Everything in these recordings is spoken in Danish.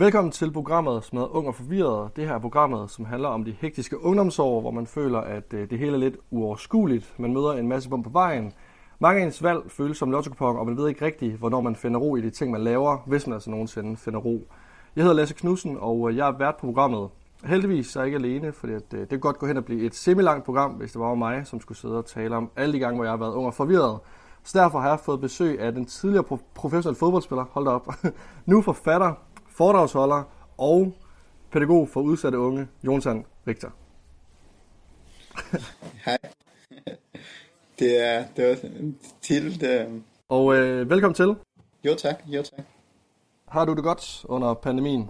Velkommen til programmet, som hedder Ung og Forvirret. Det her er programmet, som handler om de hektiske ungdomsår, hvor man føler, at øh, det hele er lidt uoverskueligt. Man møder en masse bum på vejen. Mange af ens valg føles som lotto og man ved ikke rigtigt, hvornår man finder ro i de ting, man laver, hvis man altså nogensinde finder ro. Jeg hedder Lasse Knudsen, og øh, jeg er vært på programmet. Heldigvis er jeg ikke alene, for øh, det, det kunne godt gå hen og blive et semi-langt program, hvis det var mig, som skulle sidde og tale om alle de gange, hvor jeg har været ung og forvirret. Så derfor har jeg fået besøg af den tidligere professionelle fodboldspiller, hold da op, nu forfatter, foredragsholder og pædagog for udsatte unge, Jonathan Richter. Hej. Det er, det er en titel. Det. Og øh, velkommen til. Jo tak, jo tak. Har du det godt under pandemien?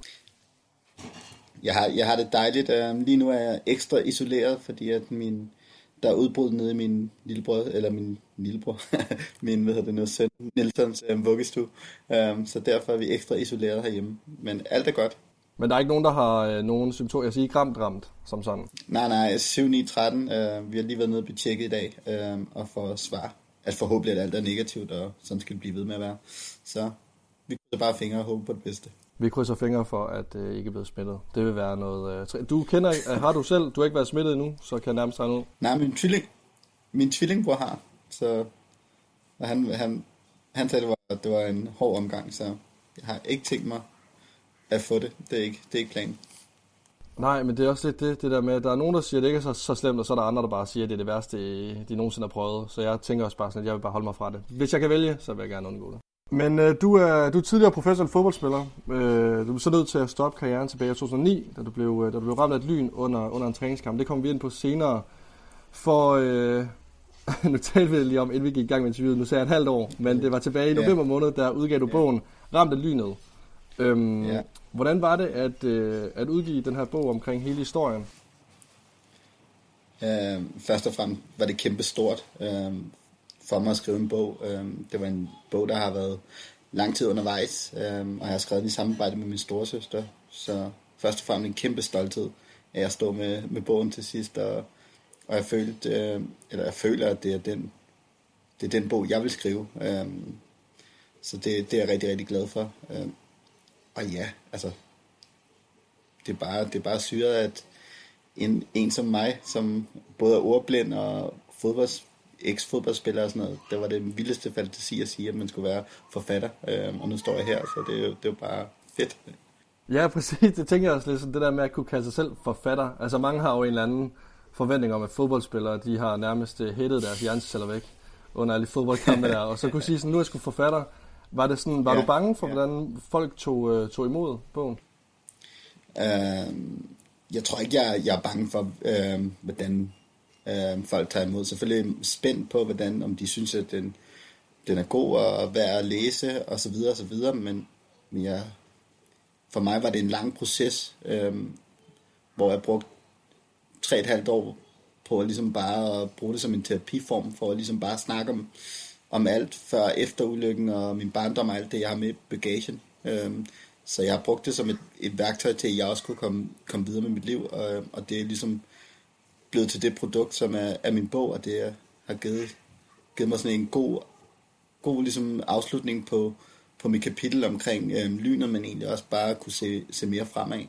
Jeg har, jeg har det dejligt. Uh, lige nu er jeg ekstra isoleret, fordi at min, der er udbrud nede i min lillebror, eller min lillebror, min, hvad hedder det nu, søn, Nelsons um, vuggestue. Um, så derfor er vi ekstra isoleret herhjemme. Men alt er godt. Men der er ikke nogen, der har øh, nogen symptomer, jeg siger ikke ramt, ramt, som sådan? Nej, nej, 7, 9, 13. Uh, vi har lige været nede og tjekket i dag, uh, og få svar. At forhåbentlig at alt er negativt, og sådan skal det blive ved med at være. Så vi krydser bare fingre og håber på det bedste. Vi krydser fingre for, at øh, ikke er blevet smittet. Det vil være noget... Øh, du kender, øh, har du selv, du har ikke været smittet endnu, så kan jeg nærmest regne ud. Nej, min tvilling, min tvillingbror har, så han, han, han sagde, det var, det var en hård omgang, så jeg har ikke tænkt mig at få det. Det er ikke, det er ikke planen. Nej, men det er også lidt det, det der med, at der er nogen, der siger, at det ikke er så, så slemt, og så er der andre, der bare siger, at det er det værste, de nogensinde har prøvet. Så jeg tænker også bare sådan, at jeg vil bare holde mig fra det. Hvis jeg kan vælge, så vil jeg gerne undgå det. Men øh, du, er, du er tidligere professionel fodboldspiller. Øh, du blev så nødt til at stoppe karrieren tilbage i 2009, da du blev, øh, da du blev ramt af et lyn under, under en træningskamp. Det kommer vi ind på senere. For øh, nu talte vi lige om, inden vi gik i gang med interviewet, nu sagde jeg et halvt år, men det var tilbage i november måned, der udgav du bogen Ramt af lynet. Øhm, ja. Hvordan var det at, øh, at udgive den her bog omkring hele historien? Øh, først og fremmest var det kæmpe stort øh, for mig at skrive en bog. Øhm, det var en bog, der har været lang tid undervejs, øhm, og jeg har skrevet den i samarbejde med min storesøster. Så først og fremmest en kæmpe stolthed at jeg står med, med bogen til sidst, og, og jeg, følte, øhm, eller jeg føler, at det er den, det er den bog, jeg vil skrive. Så det, det er jeg rigtig, rigtig glad for. Og ja, altså, det er bare, det er bare syret, at en, en som mig, som både er ordblind og fodbolds, eks-fodboldspiller og sådan noget, det var det vildeste fantasi at sige, at man skulle være forfatter. Øh, og nu står jeg her, så det, er det er jo bare fedt. Ja, præcis. Det tænker jeg også lidt sådan, det der med at kunne kalde sig selv forfatter. Altså mange har jo en eller anden forventning om, at fodboldspillere, de har nærmest øh, hættet deres hjerneceller væk under alle fodboldkampe der, og så kunne sige sådan, nu er jeg sgu forfatter. Var, det sådan, var ja, du bange for, ja. hvordan folk tog, øh, tog imod bogen? Øh, jeg tror ikke, jeg, jeg er bange for, øh, hvordan øh, folk tager imod. Selvfølgelig spændt på, hvordan, om de synes, at den, den er god og værd at læse, og så videre, og så videre, men, men jeg, for mig var det en lang proces, øh, hvor jeg brugte tre et halvt år på at ligesom bare at bruge det som en terapiform, for at ligesom bare snakke om, om alt før og efter ulykken, og min barndom og alt det, jeg har med i bagagen. Øhm, så jeg har brugt det som et, et værktøj til, at jeg også kunne komme, komme videre med mit liv, og, og det er ligesom blevet til det produkt, som er, er min bog, og det er, har givet, givet mig sådan en god, god ligesom afslutning på, på mit kapitel omkring øhm, lynet, men egentlig også bare kunne se, se mere fremad.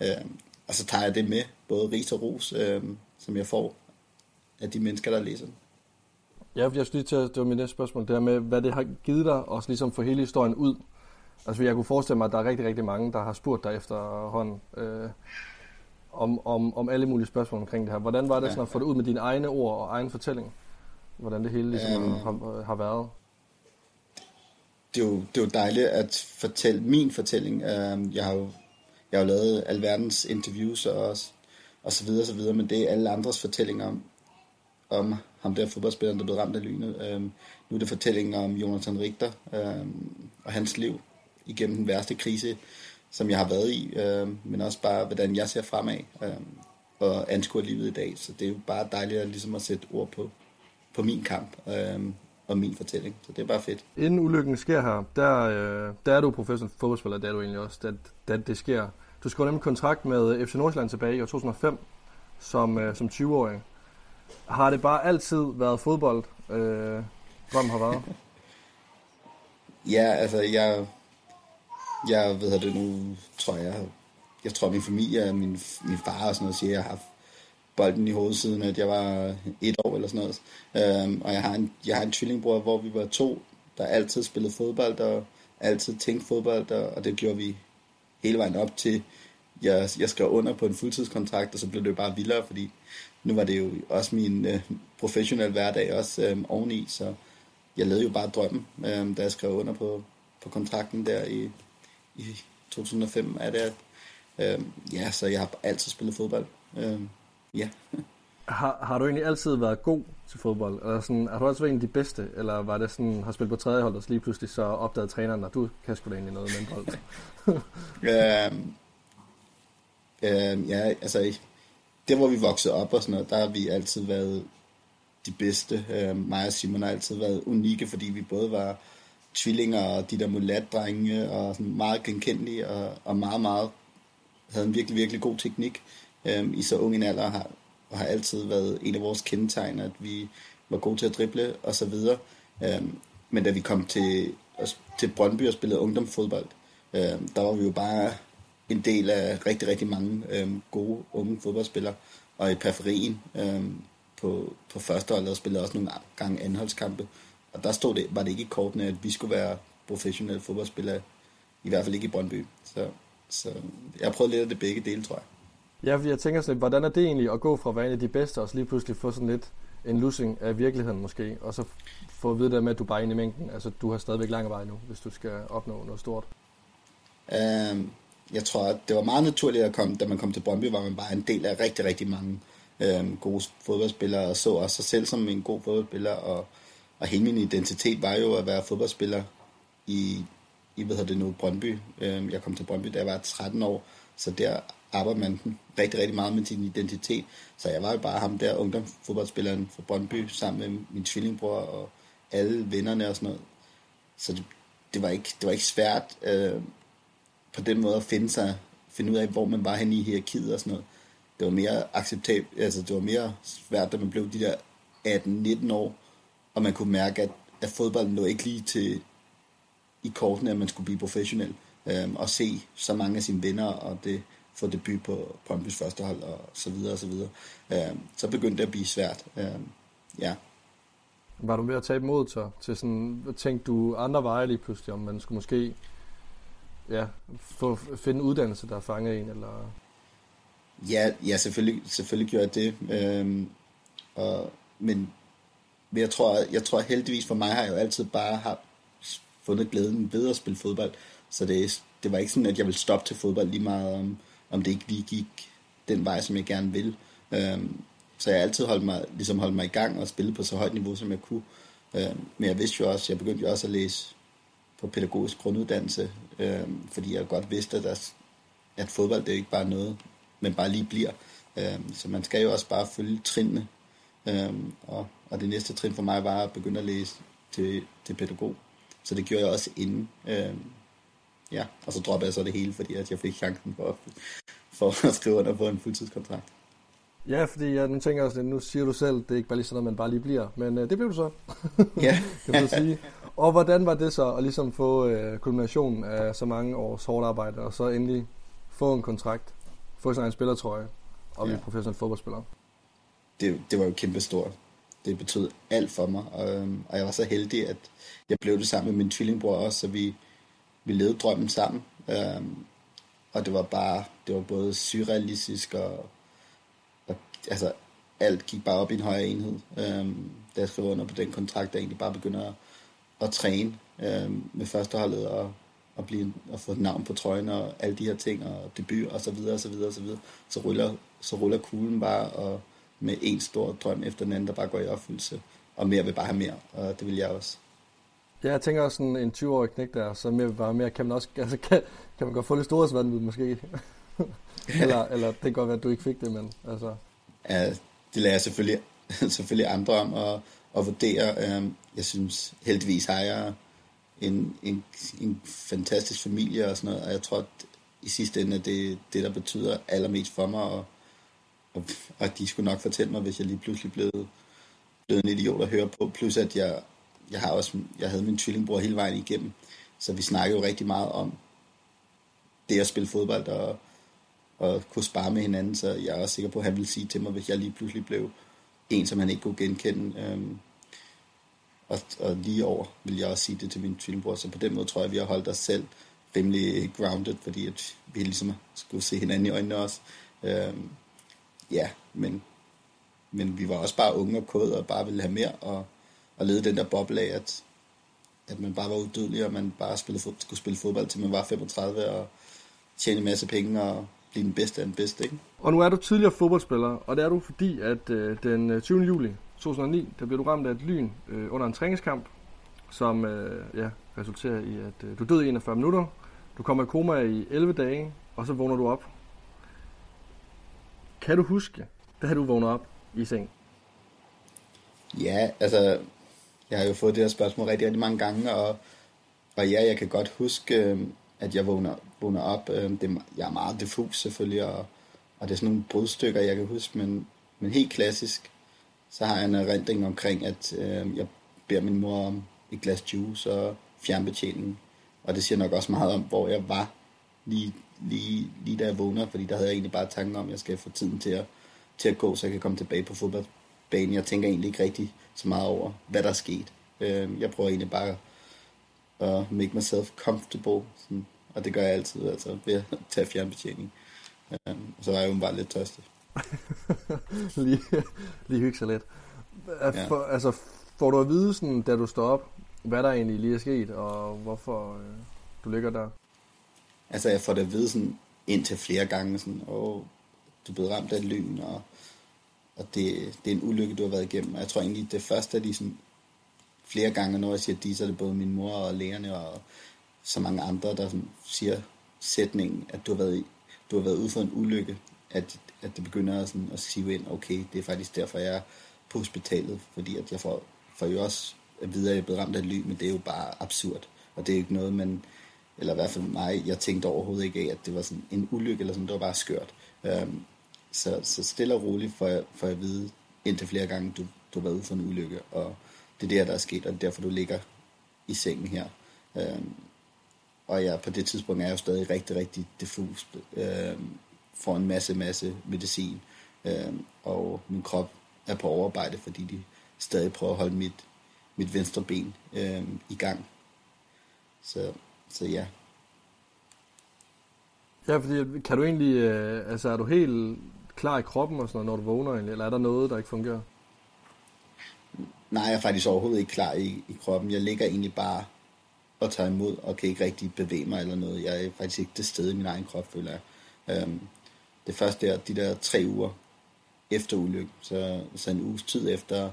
Øhm, og så tager jeg det med, både ris og ros, øhm, som jeg får af de mennesker, der læser den. Ja, jeg skulle lige til, det var mit næste spørgsmål, det her med, hvad det har givet dig, og ligesom få hele historien ud. Altså, jeg kunne forestille mig, at der er rigtig, rigtig mange, der har spurgt dig efterhånden øh, om, om, om alle mulige spørgsmål omkring det her. Hvordan var det sådan at få det ud med dine egne ord og egen fortælling? Hvordan det hele ligesom um, har, har været? Det er, jo, det er jo dejligt at fortælle min fortælling. Uh, jeg har jo jeg har jo lavet alverdens interviews og, og så videre, så videre, men det er alle andres fortællinger om, om ham der fodboldspilleren, der blev ramt af lynet. Øhm, nu er det fortællingen om Jonathan Richter øhm, og hans liv igennem den værste krise, som jeg har været i, øhm, men også bare, hvordan jeg ser fremad øhm, og anskuer livet i dag. Så det er jo bare dejligt at, ligesom at sætte ord på, på min kamp øhm, og min fortælling. Så det er bare fedt. Inden ulykken sker her, der, øh, der er du professionel fodboldspiller, der er du egentlig også, da, da det sker. Du skrev nemlig kontrakt med FC Nordsjælland tilbage i år 2005 som, øh, som 20-årig. Har det bare altid været fodbold, øh, drømmen har været? ja, altså jeg, jeg ved det nu, tror jeg, jeg tror min familie, min, min far og sådan noget siger, at jeg har haft bolden i hovedet siden, at jeg var et år eller sådan noget. Øhm, og jeg har, en, jeg har en tvillingbror, hvor vi var to, der altid spillede fodbold og altid tænkte fodbold, og, og det gjorde vi hele vejen op til, jeg, jeg skrev under på en fuldtidskontrakt, og så blev det jo bare vildere, fordi nu var det jo også min øh, professionelle hverdag også øh, oveni, så jeg lavede jo bare drømmen, øh, da jeg skrev under på, på kontrakten der i, i 2005, er det, øh, ja, så jeg har altid spillet fodbold. Øh, ja. Har, har du egentlig altid været god til fodbold? Eller sådan, har du altid været en af de bedste? Eller var det sådan, har spillet på tredje hold, og så lige pludselig så opdagede træneren, at du kan sgu da egentlig noget med bold? øhm, øhm, ja, altså, der hvor vi voksede op og sådan noget, der har vi altid været de bedste. Øhm, mig og Simon har altid været unikke, fordi vi både var tvillinger og de der mulatdrenge, og sådan meget genkendelige, og, og meget, meget havde en virkelig, virkelig god teknik. Øhm, I så ung en alder har, og har altid været en af vores kendetegn, at vi var gode til at drible og så videre. Øhm, men da vi kom til, til Brøndby og spillede ungdomsfodbold, øhm, der var vi jo bare en del af rigtig, rigtig mange øhm, gode unge fodboldspillere. Og i periferien øhm, på, på første hold, der spillede også nogle gange anholdskampe. Og der stod det, var det ikke i kortene, at vi skulle være professionelle fodboldspillere. I hvert fald ikke i Brøndby. Så, så jeg har prøvet lidt af det begge dele, tror jeg. Ja, jeg tænker sådan lidt, hvordan er det egentlig at gå fra at være en af de bedste, og så lige pludselig få sådan lidt en lussing af virkeligheden måske, og så få at vide det med, at du bare er inde i mængden. Altså, du har stadigvæk lang vej nu, hvis du skal opnå noget stort. Um, jeg tror, at det var meget naturligt at komme, da man kom til Brøndby, var man bare en del af rigtig, rigtig mange um, gode fodboldspillere, og så også sig selv som en god fodboldspiller, og, og hele min identitet var jo at være fodboldspiller i, i hvad hedder det nu, Brøndby. Øhm, jeg kom til Brøndby, da jeg var 13 år, så der arbejder man rigtig, rigtig meget med sin identitet. Så jeg var jo bare ham der ungdomsfodboldspilleren fra Brøndby, sammen med min tvillingbror og alle vennerne og sådan noget. Så det, det, var, ikke, det var ikke svært øh, på den måde at finde sig, finde ud af, hvor man var henne i hierarkiet og sådan noget. Det var mere acceptabelt, altså det var mere svært, da man blev de der 18-19 år, og man kunne mærke, at, at fodbolden lå ikke lige til i kortene, at man skulle blive professionel øh, og se så mange af sine venner, og det, få debut på Brøndby's første hold, og så videre, og så videre. Øh, så begyndte det at blive svært. Øh, ja. Var du ved at tabe mod til, til sådan, tænkte du andre veje lige pludselig, om man skulle måske ja, få, finde en uddannelse, der fanger en, eller? Ja, ja selvfølgelig, selvfølgelig gjorde jeg det. Øhm, og, men, men jeg tror, jeg tror heldigvis for mig har jeg jo altid bare har fundet glæden ved at spille fodbold. Så det, det var ikke sådan, at jeg ville stoppe til fodbold lige meget om, om det ikke lige gik den vej, som jeg gerne vil. Øhm, så jeg har altid holdt mig, ligesom holdt mig i gang og spillet på så højt niveau, som jeg kunne. Øhm, men jeg vidste jo også, jeg begyndte jo også at læse på pædagogisk grunduddannelse, øhm, fordi jeg godt vidste, at, der, at fodbold det er ikke bare noget, men bare lige bliver. Øhm, så man skal jo også bare følge trinene. Øhm, og, og det næste trin for mig var at begynde at læse til, til pædagog. Så det gjorde jeg også inden. Øhm, ja, og så droppede jeg så det hele, fordi at jeg fik chancen for, for at skrive under på en fuldtidskontrakt. Ja, fordi jeg nu tænker også, nu siger du selv, det er ikke bare lige sådan noget, man bare lige bliver, men øh, det blev du så. Ja. kan man sige. Og hvordan var det så at ligesom få øh, kulminationen af så mange års hårdt arbejde, og så endelig få en kontrakt, få sådan en spillertrøje, og blive ja. professionel fodboldspiller? Det, det var jo kæmpe stort. Det betød alt for mig, og, øhm, og jeg var så heldig, at jeg blev det sammen med min tvillingbror også, så vi, vi levede drømmen sammen. Øhm, og det var bare, det var både surrealistisk og, og altså alt gik bare op i en højere enhed. Øhm, da jeg skrev under på den kontrakt, der egentlig bare begynder at, at træne øhm, med førsteholdet og, og, blive, og få et navn på trøjen og alle de her ting og debut og så videre og så videre og så videre. Så ruller, så ruller kuglen bare og med en stor drøm efter den anden, der bare går i opfyldelse. Og mere vil bare have mere, og det vil jeg også. Ja, jeg tænker også sådan en 20-årig knæk der, så mere, bare mere kan man også, altså kan, kan man godt få lidt storhedsvandet måske. eller, eller det kan godt være, at du ikke fik det, men altså... Ja, det lærer jeg selvfølgelig, selvfølgelig andre om at, at vurdere. Øhm, jeg synes, heldigvis har jeg en, en, en fantastisk familie og sådan noget, og jeg tror, at i sidste ende er det det, der betyder allermest for mig, og, og, og de skulle nok fortælle mig, hvis jeg lige pludselig blev, blev en idiot at høre på, plus at jeg jeg har også, jeg havde min tvillingbror hele vejen igennem, så vi snakkede jo rigtig meget om, det at spille fodbold og, og kunne spare med hinanden, så jeg er også sikker på, at han ville sige til mig, hvis jeg lige pludselig blev en, som han ikke kunne genkende. Øhm, og, og lige over vil jeg også sige det til min tvillingbror, så på den måde tror jeg, at vi har holdt os selv rimelig grounded, fordi at vi ligesom skulle se hinanden i øjnene også. Øhm, ja, men, men vi var også bare unge og kåde og bare ville have mere, og, og lede den der boble af, at, at man bare var udødelig, og man bare spille, skulle spille fodbold til man var 35, og tjene en masse penge, og blive den bedste af den bedste. Ikke? Og nu er du tidligere fodboldspiller, og det er du fordi, at øh, den øh, 20. Juli 2009, der blev du ramt af et lyn øh, under en træningskamp, som øh, ja, resulterer i, at øh, du døde i 41 minutter. Du kommer i koma i 11 dage, og så vågner du op. Kan du huske, da du vågnede op i seng? Ja, altså, jeg har jo fået det her spørgsmål rigtig, rigtig mange gange, og, og ja, jeg kan godt huske, øhm, at jeg vågner, vågner op. Øhm, det, jeg er meget diffus selvfølgelig, og, og det er sådan nogle brudstykker, jeg kan huske, men, men helt klassisk, så har jeg en erindring omkring, at øh, jeg beder min mor om et glas juice og fjernbetjening. Og det siger nok også meget om, hvor jeg var lige, lige, lige da jeg vågner, fordi der havde jeg egentlig bare tanken om, at jeg skal få tiden til at, til at gå, så jeg kan komme tilbage på fodboldbanen. Jeg tænker egentlig ikke rigtig så meget over, hvad der er sket. Øh, jeg prøver egentlig bare at make myself comfortable, sådan, og det gør jeg altid, altså ved at tage fjernbetjening. Øh, så var jeg jo bare lidt tørstig. lige, lige hygge sig lidt. Ja. For, altså, får du at vide, sådan, da du står op, hvad der egentlig lige er sket, og hvorfor øh, du ligger der? Altså, jeg får det at vide sådan, indtil flere gange, sådan, åh, du er blevet ramt af lyn, og, og det, det er en ulykke, du har været igennem. Og jeg tror egentlig, det første af de sådan, flere gange, når jeg siger de, så er det både min mor og lægerne og så mange andre, der sådan, siger sætningen, at du har været, du har været ude for en ulykke, at, at det begynder at, sådan, at sive ind, okay, det er faktisk derfor, jeg er på hospitalet, fordi at jeg får, får jo også at vide, at jeg er blevet ramt af lyn, men det er jo bare absurd, og det er ikke noget, man, eller i hvert fald mig, jeg tænkte overhovedet ikke af, at det var sådan en ulykke, eller sådan, det var bare skørt. Øhm, så, så stille og roligt får jeg, får jeg at vide indtil flere gange, du, du har været ude for en ulykke, og det er det, der er sket, og det er derfor, du ligger i sengen her. Øhm, og jeg, på det tidspunkt er jeg jo stadig rigtig, rigtig diffus. øhm, får en masse, masse medicin, øhm, og min krop er på overarbejde, fordi de stadig prøver at holde mit, mit venstre ben øhm, i gang. Så, så ja. Ja, fordi kan du egentlig, øh, altså er du helt klar i kroppen og sådan noget, når du vågner egentlig, eller er der noget, der ikke fungerer? Nej, jeg er faktisk overhovedet ikke klar i, i kroppen. Jeg ligger egentlig bare og tager imod, og kan ikke rigtig bevæge mig eller noget. Jeg er faktisk ikke det sted i min egen krop, føler jeg. Øhm, det første er de der tre uger efter ulykken, så, så en uges tid efter,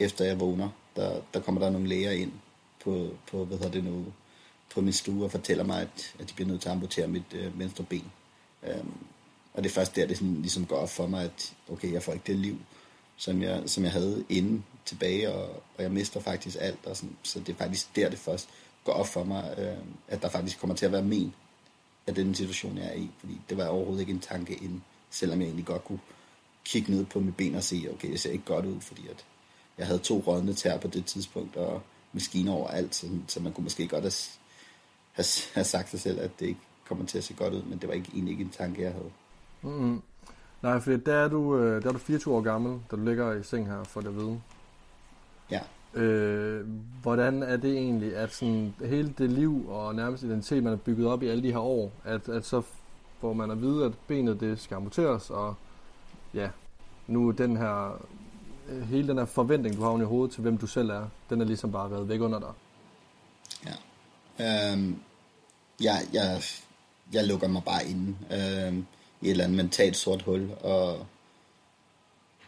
efter jeg vågner, der, der kommer der nogle læger ind på, på hvad hedder det nu, på min stue og fortæller mig, at, at de bliver nødt til at amputere mit øh, venstre ben. Øhm, og det er først der, det sådan, ligesom går op for mig, at okay, jeg får ikke det liv, som jeg, som jeg havde inden tilbage, og, og jeg mister faktisk alt. Og sådan, så det er faktisk der, det først går op for mig, øh, at der faktisk kommer til at være men af den situation, jeg er i. Fordi det var overhovedet ikke en tanke inden, selvom jeg egentlig godt kunne kigge ned på mit ben og se, okay, det ser ikke godt ud, fordi at jeg havde to rådne tær på det tidspunkt, og maskiner overalt, så, så man kunne måske godt have, have, have sagt sig selv, at det ikke kommer til at se godt ud, men det var ikke, egentlig ikke en tanke, jeg havde. Mm-hmm. Nej, for der er, du, øh, der er du 24 år gammel, da du ligger i seng her, for det at vide. Ja. Øh, hvordan er det egentlig, at sådan hele det liv og nærmest identitet, man har bygget op i alle de her år, at, at så får man at vide, at benet det skal amputeres, og ja, nu den her, øh, hele den her forventning, du har i hovedet til, hvem du selv er, den er ligesom bare reddet væk under dig. Ja. Øhm, jeg, jeg, jeg lukker mig bare inde øhm, i et eller andet mentalt sort hul, og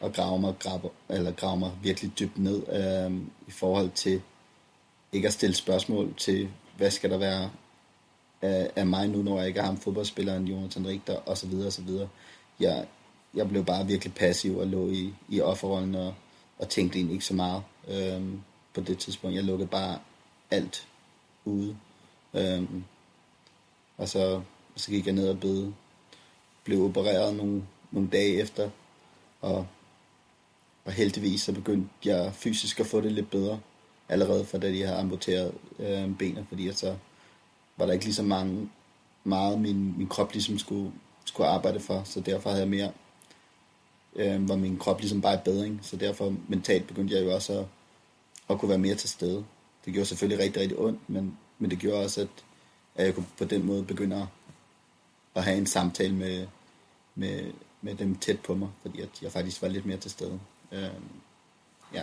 og graver, mig, graver, eller graver mig virkelig dybt ned øhm, i forhold til ikke at stille spørgsmål til, hvad skal der være af, af mig nu, når jeg ikke har ham fodboldspilleren Jonathan Richter, og så videre, og så videre. Jeg, jeg blev bare virkelig passiv og lå i, i offerrollen og, og tænkte egentlig ikke så meget øhm, på det tidspunkt. Jeg lukkede bare alt ude. Øh, og så, så gik jeg ned og bed, blev opereret nogle, nogle dage efter, og og heldigvis så begyndte jeg fysisk at få det lidt bedre, allerede fra da de havde amputeret øh, benet, fordi så var der ikke lige så mange meget min, min krop ligesom skulle, skulle arbejde for, så derfor havde jeg mere, øh, var min krop ligesom bare i bedring, så derfor mentalt begyndte jeg jo også at, at kunne være mere til stede. Det gjorde selvfølgelig rigtig, rigtig ondt, men, men det gjorde også, at, at jeg kunne på den måde begynde at, have en samtale med, med, med dem tæt på mig, fordi at jeg faktisk var lidt mere til stede. Øh, ja.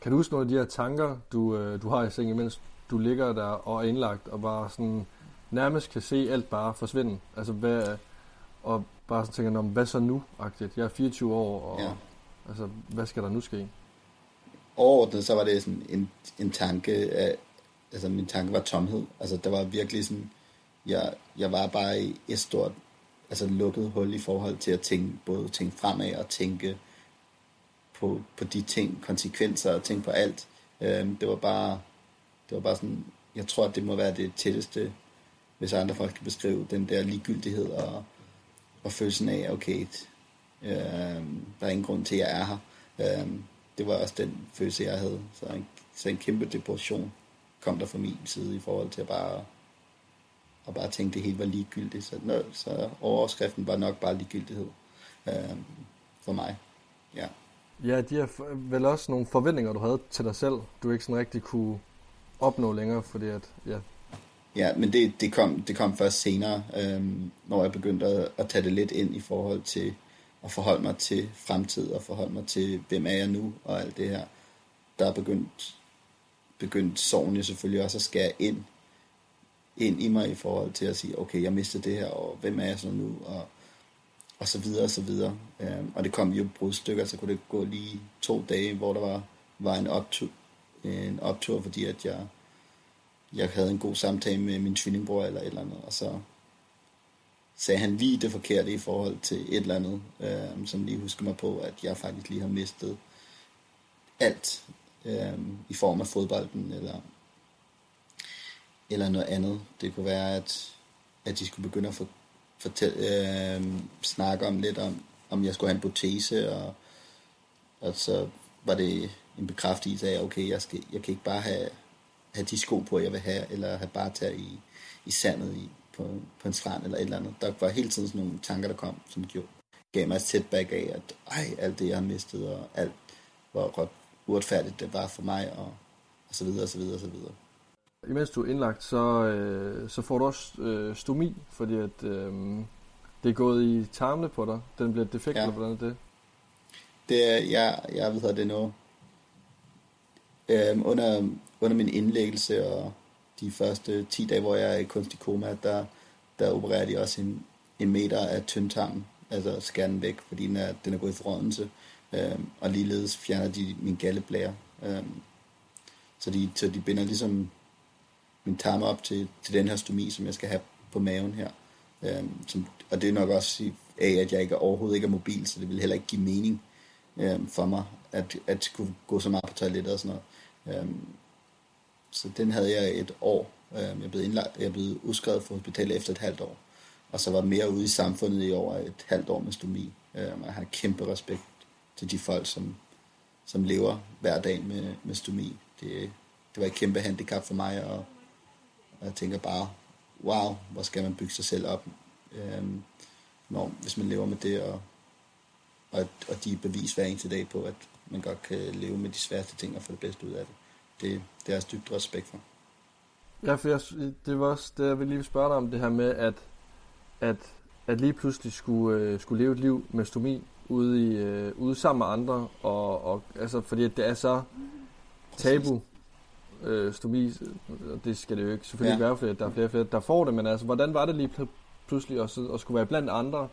Kan du huske nogle af de her tanker, du, øh, du har i sengen, mens du ligger der og er indlagt, og bare sådan nærmest kan se alt bare forsvinde? Altså, hvad, og bare sådan tænker, hvad så nu? -agtigt? Jeg er 24 år, og ja. altså, hvad skal der nu ske? Overordnet, så var det sådan en, en tanke, af, altså min tanke var tomhed. Altså, der var virkelig sådan, jeg, jeg var bare i et stort, altså lukket hul i forhold til at tænke, både tænke fremad og tænke på, på de ting, konsekvenser og tænke på alt. Øhm, det var bare, det var bare sådan, jeg tror, at det må være det tætteste, hvis andre folk kan beskrive den der ligegyldighed og, og følelsen af, okay, øh, der er ingen grund til, at jeg er her. Øh, det var også den følelse, jeg havde. Så en, så en kæmpe depression kom der fra min side i forhold til at bare, at bare tænke, at det hele var ligegyldigt. Så, nø, så overskriften var nok bare ligegyldighed øh, for mig. Ja. Ja, de er vel også nogle forventninger, du havde til dig selv, du ikke sådan rigtig kunne opnå længere, fordi at, ja, Ja, men det, det, kom, det kom først senere, øhm, når jeg begyndte at, at tage det lidt ind i forhold til at forholde mig til fremtid og forholde mig til, hvem er jeg nu og alt det her. Der er begyndt, begyndt sorgen jo selvfølgelig også at skære ind, ind i mig i forhold til at sige, okay, jeg mistede det her, og hvem er jeg så nu, og, og så videre og så videre. Øhm, og det kom jo brudstykker, så kunne det gå lige to dage, hvor der var, var en optur, en optur fordi at jeg jeg havde en god samtale med min tvillingbror eller et eller andet, og så sagde han lige det forkerte i forhold til et eller andet, øh, som lige husker mig på, at jeg faktisk lige har mistet alt øh, i form af fodbolden eller, eller noget andet. Det kunne være, at, at de skulle begynde at for, fortælle, øh, snakke om lidt om, om jeg skulle have en protese, og, og så var det en bekræftelse af, okay, jeg, skal, jeg kan ikke bare have have de sko på, jeg vil have, eller have bare tage i, i sandet i, på, på en strand eller et eller andet. Der var hele tiden sådan nogle tanker, der kom, som gjorde, gav mig et setback af, at ej, alt det, jeg har mistet, og alt, hvor uretfærdigt det var for mig, og, og så videre, og så videre, og så videre. Imens du er indlagt, så, øh, så får du også øh, stomi, fordi at, øh, det er gået i tarmene på dig. Den bliver defekt, ja. eller hvordan er det? Det er, jeg, jeg ved det nu. Øhm, under, under min indlæggelse og de første 10 dage, hvor jeg er i kunstig koma, der, der opererer de også en, en meter af tyndtarmen, altså skærer den væk, fordi den er, den er gået i forrådnelse, øh, og ligeledes fjerner de min galleblære. Øh, så, de, så de binder ligesom min tarm op til, til den her stomi, som jeg skal have på maven her. Øh, som, og det er nok også af, at jeg ikke overhovedet ikke er mobil, så det vil heller ikke give mening øh, for mig, at, at kunne gå så meget på toilettet og sådan noget. Øhm, så den havde jeg et år. Øhm, jeg blev, indlagt, jeg blev udskrevet fra hospitalet efter et halvt år. Og så var mere ude i samfundet i over et halvt år med stomi. Øhm, jeg har kæmpe respekt til de folk, som, som lever hver dag med, med stomi. Det, det var et kæmpe handicap for mig, og, og jeg tænker bare, wow, hvor skal man bygge sig selv op, øhm, når, hvis man lever med det, og, og, og de er bevis hver eneste dag på, at man godt kan leve med de sværeste ting og få det bedste ud af det det, det er dybt respekt for. Ja, for jeg, det var også det, jeg ville lige spørge dig om, det her med, at, at, at lige pludselig skulle, øh, skulle leve et liv med stomi ude, i, øh, ude sammen med andre, og, og altså, fordi det er så tabu, øh, stomi, og det skal det jo ikke selvfølgelig ja. være, fordi der er flere flere, der får det, men altså, hvordan var det lige pludselig at, at skulle være blandt andre,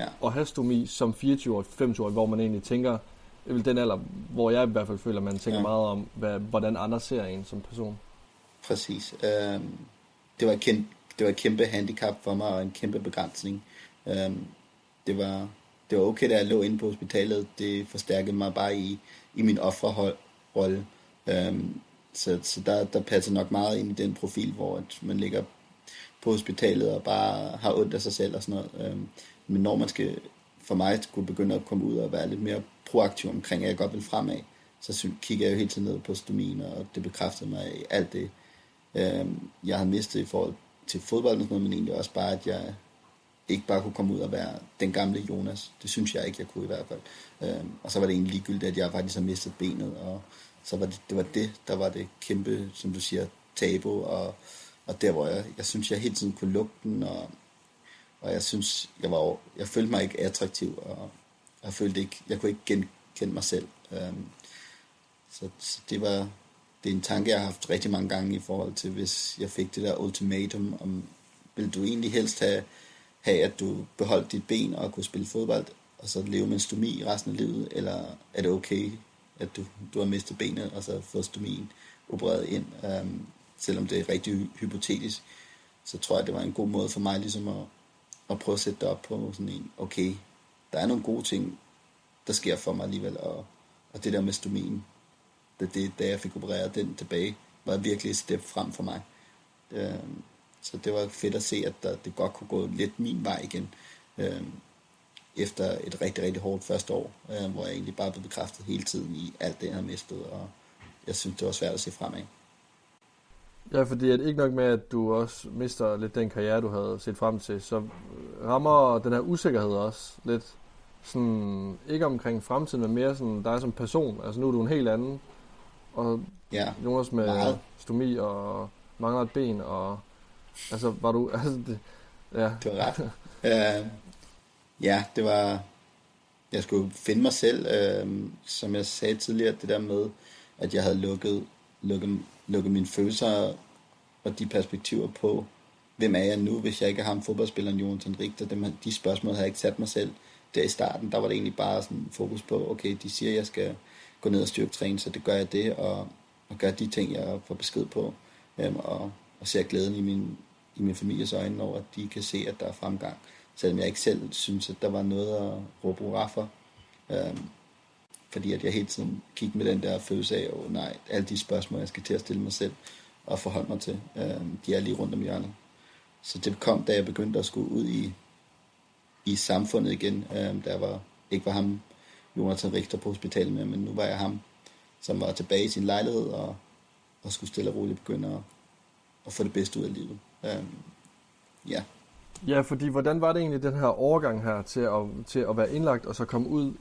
ja. og have stomi som 24 25 år, hvor man egentlig tænker, det er vel den alder, hvor jeg i hvert fald føler, man tænker ja. meget om, hvad, hvordan andre ser en som person. Præcis. Øhm, det, var et kæmpe, det var et kæmpe handicap for mig, og en kæmpe begrænsning. Øhm, det, var, det var okay, da jeg lå inde på hospitalet. Det forstærkede mig bare i, i min offerrolle. Øhm, så så der, der passer nok meget ind i den profil, hvor at man ligger på hospitalet og bare har ondt af sig selv og sådan noget. Øhm, men når man skal, for mig skulle begynde at komme ud og være lidt mere proaktiv omkring, at jeg godt vil fremad, så kigger jeg jo helt tiden ned på stomin, og det bekræftede mig i alt det, øh, jeg har mistet i forhold til fodbold og sådan noget, men egentlig også bare, at jeg ikke bare kunne komme ud og være den gamle Jonas. Det synes jeg ikke, jeg kunne i hvert fald. Øh, og så var det egentlig ligegyldigt, at jeg faktisk har mistet benet, og så var det, det var det, der var det kæmpe, som du siger, tabu, og, og der, hvor jeg, jeg synes, jeg hele tiden kunne lugte den, og, og jeg synes, jeg var, jeg følte mig ikke attraktiv, og jeg følte ikke, jeg kunne ikke genkende mig selv. Øhm, så, så det var, det er en tanke, jeg har haft rigtig mange gange i forhold til, hvis jeg fik det der ultimatum, om vil du egentlig helst have, have at du beholdt dit ben og kunne spille fodbold, og så leve med en stomi resten af livet, eller er det okay, at du, du har mistet benet, og så fået stomien opereret ind, øhm, selvom det er rigtig hypotetisk, så tror jeg, det var en god måde for mig ligesom at, at prøve at sætte det op på sådan en, okay, der er nogle gode ting, der sker for mig alligevel, og, og det der med stomien, da, det, da jeg fik opereret den tilbage, var virkelig et step frem for mig. Øh, så det var fedt at se, at der, det godt kunne gå lidt min vej igen. Øh, efter et rigtig, rigtig hårdt første år, øh, hvor jeg egentlig bare blev bekræftet hele tiden i alt det, jeg havde mistet, og jeg synes, det var svært at se fremad. Ja, fordi at ikke nok med, at du også mister lidt den karriere, du havde set frem til, så rammer den her usikkerhed også lidt sådan, ikke omkring fremtiden, men mere sådan dig som person. Altså nu er du en helt anden, og ja, Jonas med meget. stomi og mangler et ben, og altså var du, altså det, ja. Det var ret. uh, ja, det var, jeg skulle finde mig selv, uh, som jeg sagde tidligere, det der med, at jeg havde lukket, lukket, lukke mine følelser og de perspektiver på, hvem er jeg nu, hvis jeg ikke har ham fodboldspilleren Jonathan Richter, dem, de spørgsmål havde jeg ikke sat mig selv. Der i starten, der var det egentlig bare sådan fokus på, okay, de siger, at jeg skal gå ned og styrketræne, så det gør jeg det, og, og gør de ting, jeg får besked på, øhm, og, og ser glæden i min, i min families øjne over, at de kan se, at der er fremgang, selvom jeg ikke selv synes, at der var noget at råbe hurra for. Øhm, fordi at jeg hele tiden gik med den der følelse af, oh, nej, alle de spørgsmål, jeg skal til at stille mig selv og forholde mig til, øh, de er lige rundt om hjørnet. Så det kom, da jeg begyndte at skulle ud i, i samfundet igen, øh, der var, ikke var ham, Jonathan Richter på hospitalet med, men nu var jeg ham, som var tilbage i sin lejlighed og, og skulle stille og roligt begynde at, at få det bedste ud af livet. Øh, ja. Ja, fordi hvordan var det egentlig den her overgang her til at, til at være indlagt og så komme ud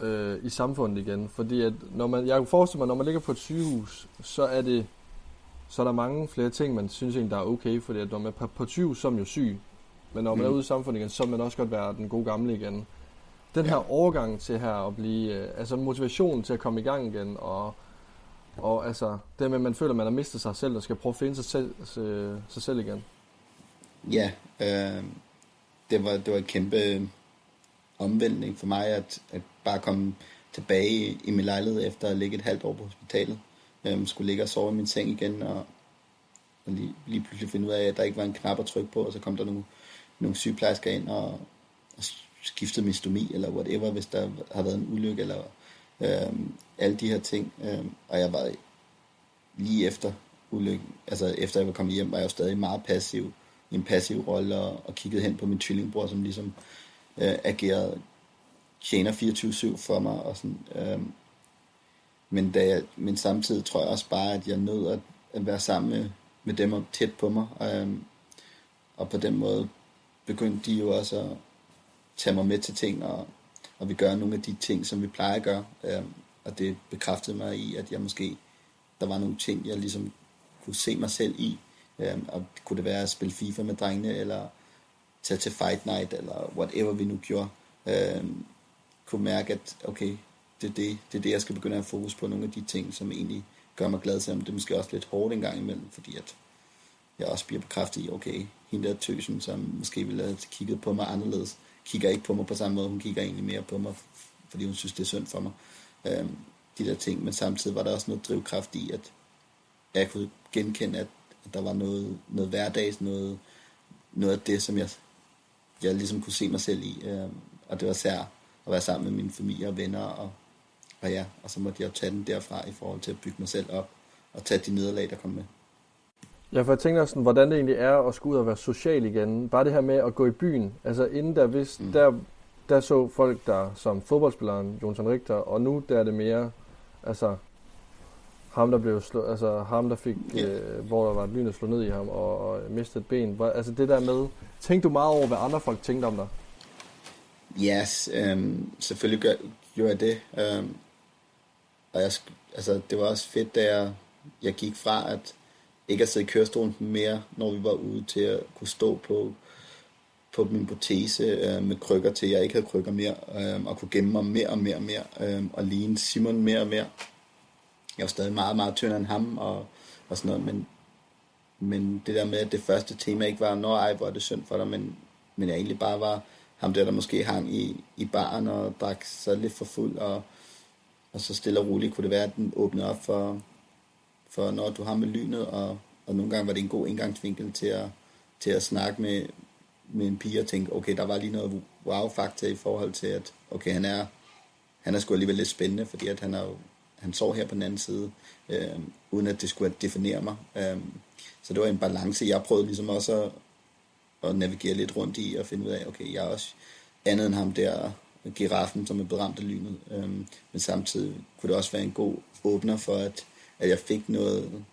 øh, i samfundet igen? Fordi at når man, jeg kan forestille mig, når man ligger på et sygehus, så er det så er der mange flere ting, man synes egentlig, der er okay, fordi at når man er på, på et sygehus, så er man jo syg. Men når man mm. er ude i samfundet igen, så vil man også godt være den gode gamle igen. Den her ja. overgang til her at blive, øh, altså motivation til at komme i gang igen, og, og altså det med, at man føler, at man har mistet sig selv, og skal prøve at finde sig selv, sig, sig selv igen. Ja, øh, det, var, det var en kæmpe omvæltning for mig, at, at bare komme tilbage i min lejlighed efter at ligge et halvt år på hospitalet. Øhm, skulle ligge og sove i min seng igen, og, og lige, lige pludselig finde ud af, at der ikke var en knap at trykke på, og så kom der nogle, nogle sygeplejersker ind og, og skiftede min stomi, eller whatever, hvis der har været en ulykke, eller øhm, alle de her ting. Øhm, og jeg var lige efter ulykken, altså efter jeg var kommet hjem, var jeg jo stadig meget passiv, i en passiv rolle, og, og kiggede hen på min tvillingbror, som ligesom øh, agerede tjener 24-7 for mig, og sådan, øhm, men, da jeg, men samtidig tror jeg også bare, at jeg nød at, at være sammen med, med dem og tæt på mig, øh, og på den måde begyndte de jo også at, tage mig med til ting, og, og vi gør nogle af de ting, som vi plejer at gøre. Øhm, og det bekræftede mig i, at jeg måske, der var nogle ting, jeg ligesom kunne se mig selv i. Øhm, og kunne det være at spille FIFA med drengene, eller tage til Fight Night, eller whatever vi nu gjorde. Øhm, kunne mærke, at okay, det er det, det er det, jeg skal begynde at have fokus på, nogle af de ting, som egentlig gør mig glad, selvom det er måske også lidt hårdt en gang imellem, fordi at jeg også bliver bekræftet i, okay, hende der tøsen, som måske ville have kigget på mig anderledes, kigger ikke på mig på samme måde. Hun kigger egentlig mere på mig, fordi hun synes, det er synd for mig. Øhm, de der ting. Men samtidig var der også noget drivkraft i, at jeg kunne genkende, at, at der var noget, noget hverdags, noget, noget af det, som jeg, jeg ligesom kunne se mig selv i. Øhm, og det var særligt at være sammen med min familie og venner. Og, og ja, og så måtte jeg tage den derfra i forhold til at bygge mig selv op og tage de nederlag, der kom med. Ja, for jeg tænker sådan, hvordan det egentlig er at skulle ud og være social igen. Bare det her med at gå i byen. Altså inden der, hvis, mm. der, der så folk der som fodboldspilleren Jonathan Richter, og nu der er det mere, altså Ham, der blev slå, altså ham, der fik, Ja. øh, hvor der var et lyn, der slog ned i ham og, og mistede et ben. Altså det der med, tænkte du meget over, hvad andre folk tænkte om dig? Yes, øhm, selvfølgelig gør, gjorde jeg det. Øhm, og jeg, altså, det var også fedt, da jeg, jeg gik fra at ikke at sidde i kørestolen mere, når vi var ude til at kunne stå på, på min protese øh, med krykker til, jeg ikke havde krykker mere, øh, og kunne gemme mig mere og mere og mere, øh, og ligne Simon mere og mere. Jeg var stadig meget, meget tyndere end ham, og, og sådan noget, men, men det der med, at det første tema ikke var, når ej, hvor er det synd for dig, men, men jeg egentlig bare var ham der, der måske hang i, i baren og drak sig lidt for fuld, og, og så stille og roligt kunne det være, at den åbnede op for, for når du har med lynet, og, og nogle gange var det en god indgangsvinkel til at, til at snakke med, med en pige og tænke, okay, der var lige noget wow-faktor i forhold til, at okay, han er, han er sgu alligevel lidt spændende, fordi at han, er jo, han står her på den anden side, øh, uden at det skulle definere mig. Øh, så det var en balance, jeg prøvede ligesom også at, og navigere lidt rundt i, og finde ud af, okay, jeg er også andet end ham der, giraffen, som er beramt af lynet. Øhm, men samtidig kunne det også være en god åbner for, at, at jeg fik noget,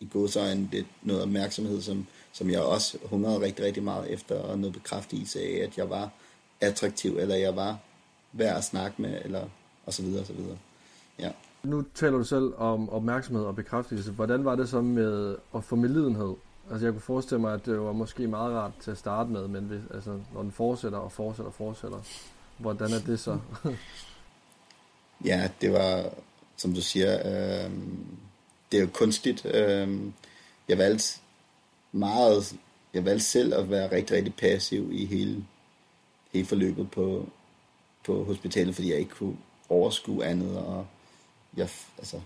i godsøjne lidt noget opmærksomhed, som, som jeg også hungrede rigtig, rigtig meget efter, og noget bekræftelse af, at jeg var attraktiv, eller jeg var værd at snakke med, eller og så videre, og så videre. Ja. Nu taler du selv om opmærksomhed og bekræftelse. Hvordan var det så med at få medlidenhed? Altså jeg kunne forestille mig, at det var måske meget rart til at starte med, men hvis, altså, når den fortsætter og fortsætter og fortsætter, hvordan er det så? Ja, det var, som du siger, øh, det er jo kunstigt. Øh, jeg valgte meget, jeg valgte selv at være rigtig, rigtig passiv i hele, hele forløbet på, på hospitalet, fordi jeg ikke kunne overskue andet, og jeg, altså,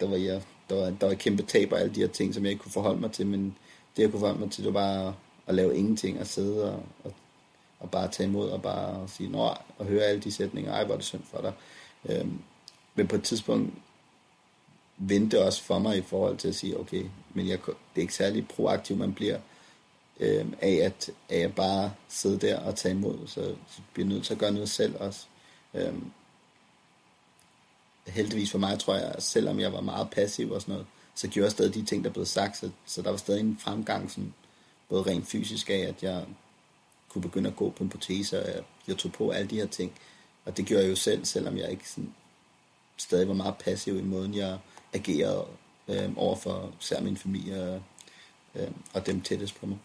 der var, jeg, der var, der var kæmpe tab og alle de her ting, som jeg ikke kunne forholde mig til, men det jeg kunne forholde mig til, det var bare at lave ingenting, og sidde og, og, og bare tage imod, og bare sige, nå, og høre alle de sætninger, ej, hvor er det synd for dig. Øhm, men på et tidspunkt vendte det også for mig i forhold til at sige, okay, men jeg, det er ikke særlig proaktiv, man bliver øhm, af, at, af at bare sidde der og tage imod, så, så bliver jeg nødt til at gøre noget selv også. Øhm, heldigvis for mig, tror jeg, selvom jeg var meget passiv og sådan noget, så gjorde jeg stadig de ting, der blev sagt, så, så der var stadig en fremgang, sådan, både rent fysisk af, at jeg kunne begynde at gå på en protese, og jeg, jeg tog på alle de her ting. Og det gjorde jeg jo selv, selvom jeg ikke sådan, stadig var meget passiv i måden, jeg agerede øh, over for især min familie øh, og dem tættest på mig.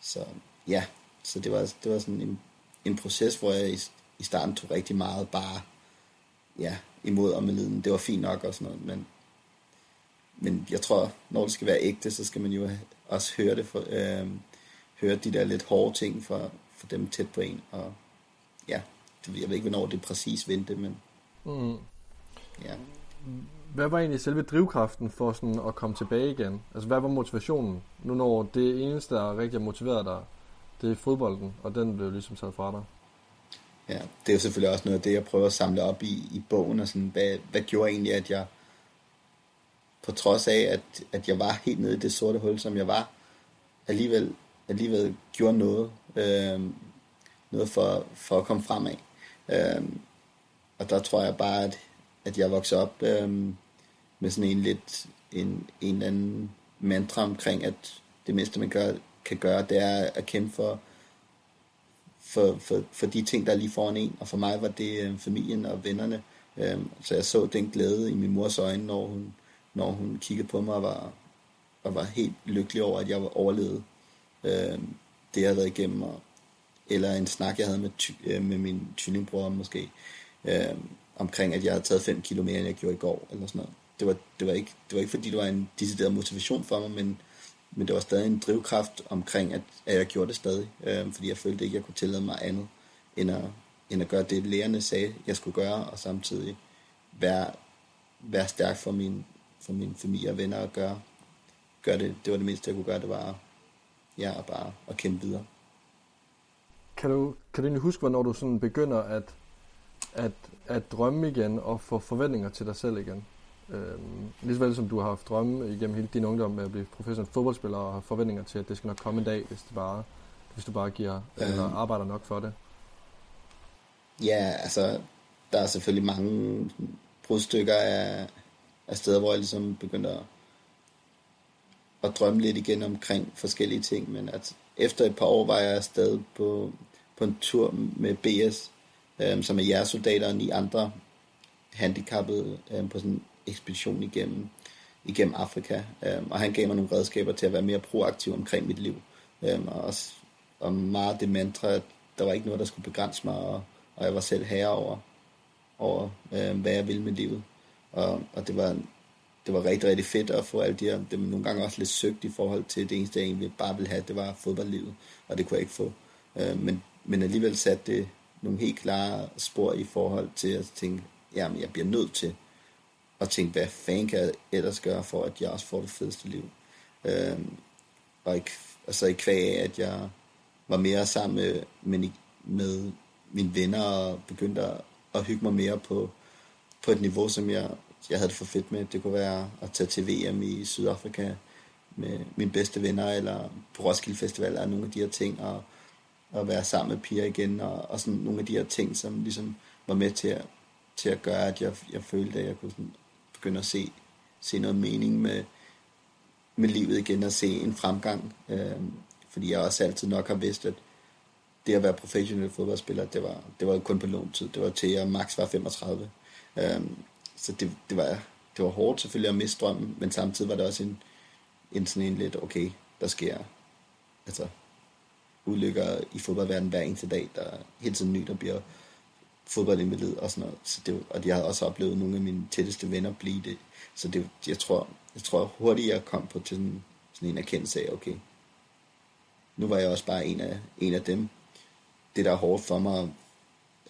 Så ja, så det var, det var sådan en, en proces, hvor jeg i, i starten tog rigtig meget bare ja, imod liden. Det var fint nok og sådan noget, men, men jeg tror, når det skal være ægte, så skal man jo også høre det, for, øh, høre de der lidt hårde ting fra, fra dem tæt på en, og ja, det, jeg ved ikke, hvornår det præcis vendte, men mm. ja. Hvad var egentlig selve drivkraften for sådan at komme tilbage igen? Altså hvad var motivationen? Nu når det eneste, der rigtig har motiveret dig, det er fodbolden, og den blev ligesom taget fra dig. Ja, det er jo selvfølgelig også noget af det, jeg prøver at samle op i, i bogen, og sådan, hvad, hvad gjorde egentlig, at jeg, på trods af, at, at jeg var helt nede i det sorte hul, som jeg var, alligevel, alligevel gjorde noget, øh, noget for, for at komme fremad. Øh, og der tror jeg bare, at, at jeg voksede op øh, med sådan en lidt, en, en eller anden mantra omkring, at det mindste, man gør, kan gøre, det er at kæmpe for, for, for, for de ting, der er lige foran en. Og for mig var det øh, familien og vennerne. Øh, så jeg så den glæde i min mors øjne, når hun, når hun kiggede på mig og var, og var helt lykkelig over, at jeg var overlevet øh, det, jeg havde været igennem. Og, eller en snak, jeg havde med, ty, øh, med min tvillingbror måske, øh, omkring, at jeg havde taget 5 km mere, end jeg gjorde i går, eller sådan noget. Det var, det var, ikke, det var ikke, fordi det var en decideret motivation for mig, men, men det var stadig en drivkraft omkring, at, at jeg gjorde det stadig, øh, fordi jeg følte ikke, jeg kunne tillade mig andet, end at, end at gøre det, lærerne sagde, jeg skulle gøre, og samtidig være, være stærk for min, for min familie og venner og gøre, gøre det. Det var det mindste, jeg kunne gøre, det var ja, bare at kæmpe videre. Kan du, kan du egentlig huske, hvornår du sådan begynder at, at, at drømme igen og få forventninger til dig selv igen? Øhm, lige som du har haft drømme igennem hele din ungdom med at blive professionel fodboldspiller og har forventninger til, at det skal nok komme en dag, hvis, det bare, hvis du bare giver Øhm. eller arbejder nok for det. Ja, altså, der er selvfølgelig mange brudstykker af, af steder, hvor jeg ligesom begyndte at, at drømme lidt igen omkring forskellige ting, men at efter et par år var jeg stadig på, på en tur med BS, øh, som er jeres soldater og ni andre handicappede øh, på sådan ekspedition igennem, igennem Afrika. Øh, og han gav mig nogle redskaber til at være mere proaktiv omkring mit liv. Øh, og, også, og meget det mantra, at der var ikke noget, der skulle begrænse mig, og, og jeg var selv herre over, over øh, hvad jeg ville med livet. Og, og det var det var rigtig, rigtig fedt at få alle de her, det var nogle gange også lidt søgt i forhold til det eneste, jeg egentlig bare ville have, det var fodboldlivet, og det kunne jeg ikke få. Øh, men, men alligevel satte det nogle helt klare spor i forhold til at tænke, jamen jeg bliver nødt til at tænke, hvad fanden kan jeg ellers gøre, for at jeg også får det fedeste liv. Øhm, og, i, og så i kvæg af, at jeg var mere sammen med, med, med mine venner og begyndte at, at hygge mig mere på, på et niveau, som jeg, jeg havde det for fedt med. Det kunne være at tage til VM i Sydafrika med mine bedste venner, eller på Roskilde Festival, eller nogle af de her ting, og, og være sammen med piger igen, og, og sådan nogle af de her ting, som ligesom var med til at, til at gøre, at jeg, jeg følte, at jeg kunne sådan begynde at se, se noget mening med, med livet igen, og se en fremgang. Øh, fordi jeg også altid nok har vidst, at det at være professionel fodboldspiller, det var, det var kun på låntid. Det var til, at jeg max var 35. Øh, så det, det, var, det var hårdt selvfølgelig at miste drømmen, men samtidig var det også en, en sådan en lidt, okay, der sker altså, ulykker i fodboldverdenen hver eneste dag. Der er hele tiden ny, der bliver fodboldinvalid og sådan noget. Så det, og jeg har også oplevet nogle af mine tætteste venner blive det. Så det, jeg tror, jeg tror hurtigt, jeg kom på til sådan, sådan en erkendelse af, okay, nu var jeg også bare en af, en af dem. Det, der er hårdt for mig,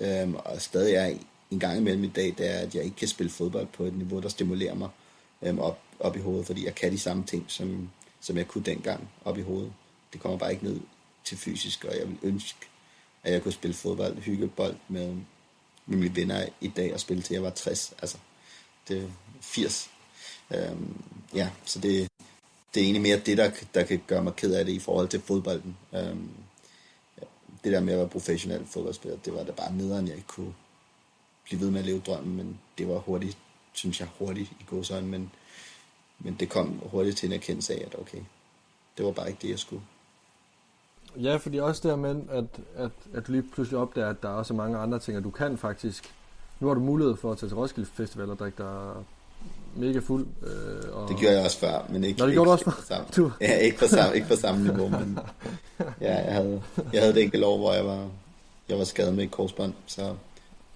øhm, og stadig er en gang imellem i dag, det er, at jeg ikke kan spille fodbold på et niveau, der stimulerer mig øhm, op, op i hovedet, fordi jeg kan de samme ting, som, som jeg kunne dengang op i hovedet. Det kommer bare ikke ned til fysisk, og jeg vil ønske, at jeg kunne spille fodbold, hyggebold med, med mine venner i dag og spille til jeg var 60. Altså, det er 80. Øhm, ja, så det, det er egentlig mere det, der, der kan gøre mig ked af det i forhold til fodbolden. Øhm, det der med at være professionel fodboldspiller, det var da bare nederen, jeg ikke kunne, blive ved med at leve drømmen, men det var hurtigt, synes jeg, hurtigt i godsøjne, men, men det kom hurtigt til en erkendelse af, at okay, det var bare ikke det, jeg skulle. Ja, fordi også det med, at, at, at du lige pludselig opdager, at der er også mange andre ting, og du kan faktisk, nu har du mulighed for at tage til Roskilde Festival og drikke dig mega fuld. Øh, og... Det gjorde jeg også før, men ikke, Nå, det gjorde du også før? Samme, du... Ja, ikke på samme, ikke på samme niveau, men ja, jeg havde, jeg havde det enkelt år, hvor jeg var, jeg var skadet med et korsbånd, så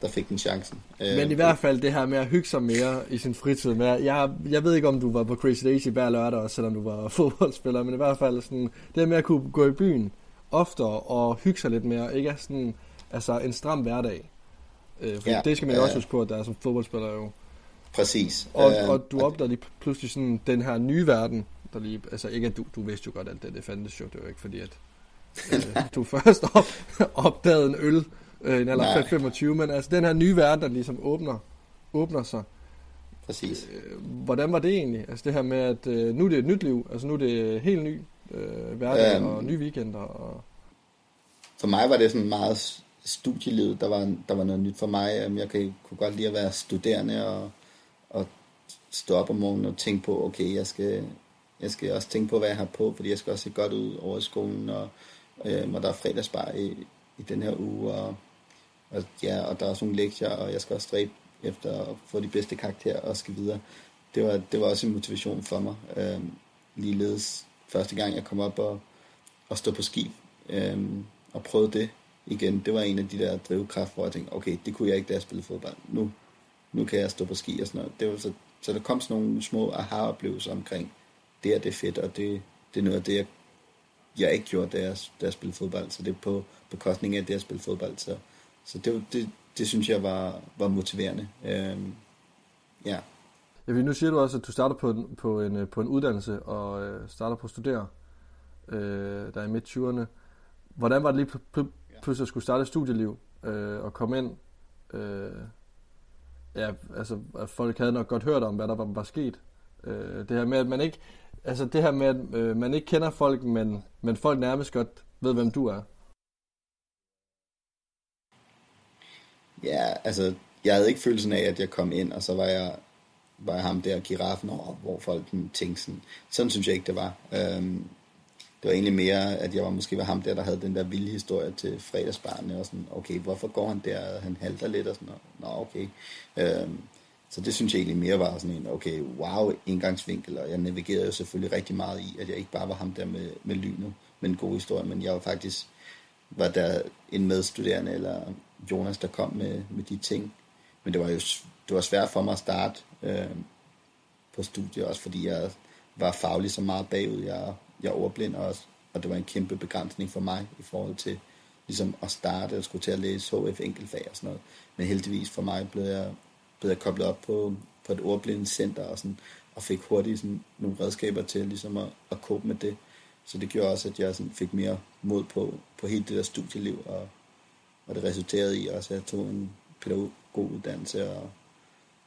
der fik den chancen. Men i øh, hvert fald det her med at hygge sig mere i sin fritid. Med, jeg, jeg ved ikke, om du var på Crazy Daisy hver lørdag, også selvom du var fodboldspiller, men i hvert fald sådan, det her med at kunne gå i byen oftere og hygge sig lidt mere, ikke sådan, altså en stram hverdag. Øh, for ja, det skal man jo også huske på, at der er som fodboldspiller jo. Præcis. Og, øh, og du opdagede lige pludselig sådan den her nye verden, der lige, altså ikke at du, du vidste jo godt alt det, det fandtes jo, det var ikke fordi, at øh, du først op, opdagede en øl øh, en alder 25, men altså den her nye verden, der ligesom åbner, åbner sig. Præcis. Øh, hvordan var det egentlig? Altså det her med, at øh, nu er det et nyt liv, altså nu er det helt ny øh, hverdag øhm, og nye weekender. Og... For mig var det sådan meget studielivet, der var, der var noget nyt for mig. Jeg kan, kunne godt lide at være studerende og, og stå op om morgenen og tænke på, okay, jeg skal, jeg skal også tænke på, hvad jeg har på, fordi jeg skal også se godt ud over i skolen, og, øh, og der er fredagsbar i, i den her uge, og og, ja, og der er også nogle lektier, og jeg skal også stræbe efter at få de bedste karakterer og skal videre. Det var, det var også en motivation for mig. Øhm, ligeledes første gang, jeg kom op og, og stod på ski øhm, og prøvede det igen, det var en af de der drivkræfter, hvor jeg tænkte, okay, det kunne jeg ikke, da jeg spillede fodbold. Nu, nu kan jeg stå på ski og sådan noget. Det var så, så der kom sådan nogle små aha-oplevelser omkring, det er det fedt, og det, det er noget af det, jeg, jeg ikke gjorde, da jeg, da jeg spillede fodbold. Så det er på bekostning af det jeg spille fodbold. Så så det, det, det synes jeg var, var motiverende. Øhm, ja. Ja, nu siger du også, at du starter på en, på en, på en uddannelse og øh, starter på at studere, øh, der er i midt-20'erne. Hvordan var det lige pl- pludselig at skulle starte et studieliv øh, og komme ind? Øh, ja, altså, folk havde nok godt hørt om, hvad der var, var sket. Øh, det her med, at man ikke, altså det her med, at øh, man ikke kender folk, men, men folk nærmest godt ved, hvem du er. Ja, altså, jeg havde ikke følelsen af, at jeg kom ind, og så var jeg var ham der giraffen over, hvor folk tænkte sådan, sådan synes jeg ikke, det var. Øhm, det var egentlig mere, at jeg var måske var ham der, der havde den der vilde historie til fredagsbarnet, og sådan, okay, hvorfor går han der, han halter lidt, og sådan. Nå, okay. Øhm, så det synes jeg egentlig mere var sådan en, okay, wow, indgangsvinkel, og jeg navigerede jo selvfølgelig rigtig meget i, at jeg ikke bare var ham der med, med lynet, med en god historie, men jeg var faktisk, var der en medstuderende, eller Jonas, der kom med, med de ting. Men det var jo det var svært for mig at starte øh, på studiet, også fordi jeg var faglig så meget bagud. Jeg, jeg er overblind også, og det var en kæmpe begrænsning for mig i forhold til ligesom at starte og skulle til at læse HF enkeltfag og sådan noget. Men heldigvis for mig blev jeg, blev jeg koblet op på, på et ordblindcenter og, sådan, og fik hurtigt sådan, nogle redskaber til ligesom at, at cope med det. Så det gjorde også, at jeg sådan fik mere mod på, på hele det der studieliv, og, og det resulterede i også, at jeg tog en pædagoguddannelse og,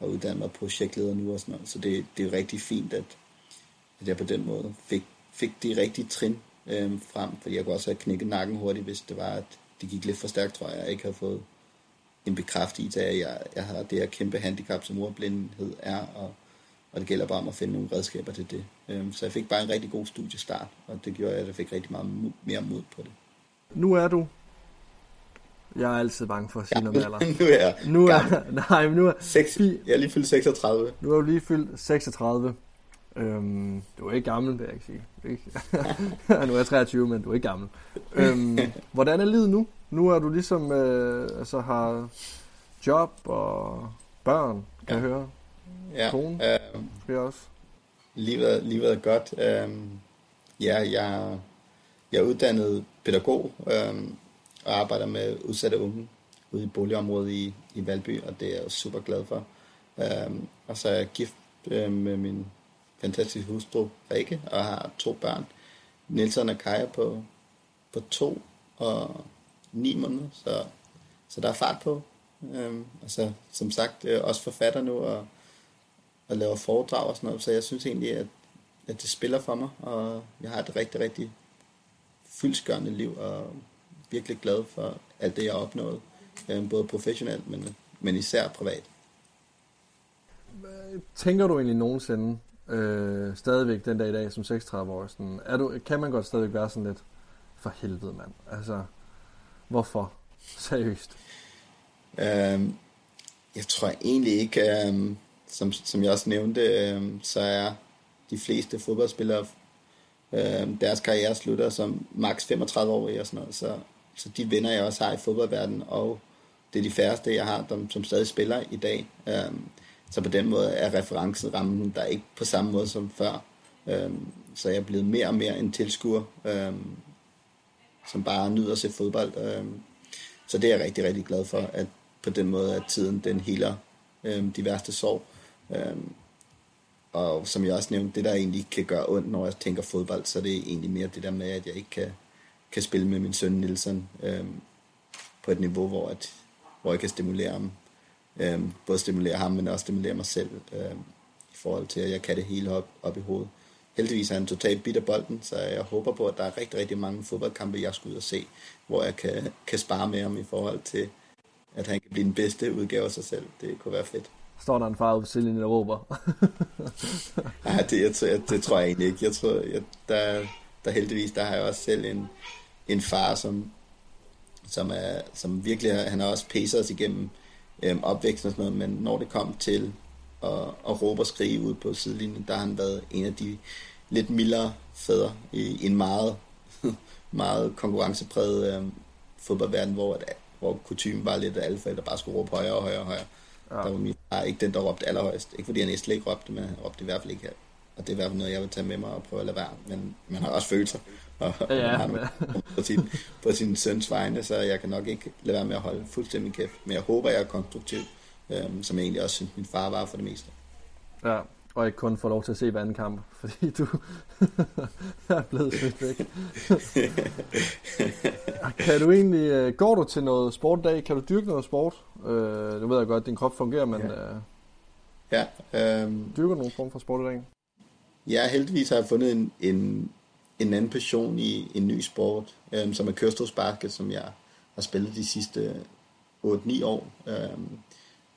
og uddanne mig projektleder nu og sådan noget. Så det, det er jo rigtig fint, at, at jeg på den måde fik, fik de rigtige trin øh, frem, fordi jeg kunne også have knækket nakken hurtigt, hvis det var, at det gik lidt for stærkt, tror jeg, jeg ikke havde fået en bekræftelse af, at jeg, jeg har det her kæmpe handicap, som ordblindhed er, og, og det gælder bare om at finde nogle redskaber til det. Øhm, så jeg fik bare en rigtig god studiestart, og det gjorde, at jeg fik rigtig meget mere mod på det. Nu er du jeg er altid bange for at sige ja, noget med alder. nu er jeg nu er, nej, men nu er, 6, jeg er lige fyldt 36. Nu er du lige fyldt 36. Øhm, du er ikke gammel, vil jeg ikke sige. Ikke? nu er jeg 23, men du er ikke gammel. Øhm, hvordan er livet nu? Nu er du ligesom øh, altså har job og børn, kan ja. jeg høre. Ja. Kone, øh, også. Livet, livet er godt. Øh, ja, jeg, jeg er uddannet pædagog, øh, og arbejder med udsatte unge ude i boligområdet i, i Valby, og det er jeg super glad for. Øhm, og så er jeg gift øh, med min fantastiske hustru Rikke, og har to børn. Nielsen og Kaja på, på to og ni måneder, så, så der er fart på. Øhm, og så som sagt øh, også forfatter nu og, og laver foredrag og sådan noget, så jeg synes egentlig, at, at det spiller for mig, og jeg har et rigtig, rigtig fyldsgørende liv, og virkelig glad for alt det, jeg har opnået. Øh, både professionelt, men, men især privat. Tænker du egentlig nogensinde øh, stadigvæk den dag i dag som 36 år, sådan, er du, kan man godt stadigvæk være sådan lidt, for helvede mand, altså, hvorfor? Seriøst. Øhm, jeg tror egentlig ikke, øhm, som, som jeg også nævnte, øhm, så er de fleste fodboldspillere, øhm, deres karriere slutter som maks 35 år og sådan noget, så så de venner, jeg også har i fodboldverdenen, og det er de færreste, jeg har, dem, som stadig spiller i dag. Øhm, så på den måde er referencerammen der ikke på samme måde som før. Øhm, så jeg er blevet mere og mere en tilskuer, øhm, som bare nyder at se fodbold. Øhm, så det er jeg rigtig, rigtig glad for, at på den måde, at tiden den healer øhm, de værste sorg. Øhm, og som jeg også nævnte, det der egentlig kan gøre ondt, når jeg tænker fodbold, så det er egentlig mere det der med, at jeg ikke kan kan spille med min søn Nielsen øh, på et niveau, hvor, at, hvor jeg kan stimulere ham. Øh, både stimulere ham, men også stimulere mig selv øh, i forhold til, at jeg kan det hele op, op i hovedet. Heldigvis er han totalt bitter bolden, så jeg håber på, at der er rigtig, rigtig mange fodboldkampe, jeg skal ud og se, hvor jeg kan, kan spare med ham i forhold til, at han kan blive den bedste udgave af sig selv. Det kunne være fedt. Står der en far ude på sidelinjen der råber? Nej, det, jeg, det, det tror jeg egentlig ikke. Jeg tror, jeg, der, der heldigvis, der har jeg også selv en, en far, som, som, er, som virkelig, han har også pacet os igennem øhm, opvæksten og sådan noget, men når det kom til at, at råbe og skrige ud på sidelinjen, der har han været en af de lidt mildere fædre i en meget, meget konkurrencepræget øhm, fodboldverden, hvor, at, hvor kutumen var lidt, at alle forældre bare skulle råbe højere og højere og højere. Ja. Der var min far ikke den, der råbte allerhøjst. Ikke fordi han næsten ikke råbte, men han råbte i hvert fald ikke her. Og det er i hvert fald noget, jeg vil tage med mig og prøve at lade være. Men man har også følelser og, ja, og på, sin, på sin søns vegne, så jeg kan nok ikke lade være med at holde fuldstændig kæft. Men jeg håber, jeg er konstruktiv, øhm, som jeg egentlig også synes, min far var for det meste. Ja, og ikke kun få lov til at se hver anden kamp, fordi du er blevet smidt væk. kan du egentlig, øh, går du til noget sport i dag? Kan du dyrke noget sport? Øh, nu ved jeg godt, at din krop fungerer, men ja. Øh, ja øh, dyrker du nogen form for sport i dag? Jeg heldigvis har fundet en, en, en anden passion i en ny sport, øhm, som er kørestolsbasket, som jeg har spillet de sidste 8-9 år, øhm,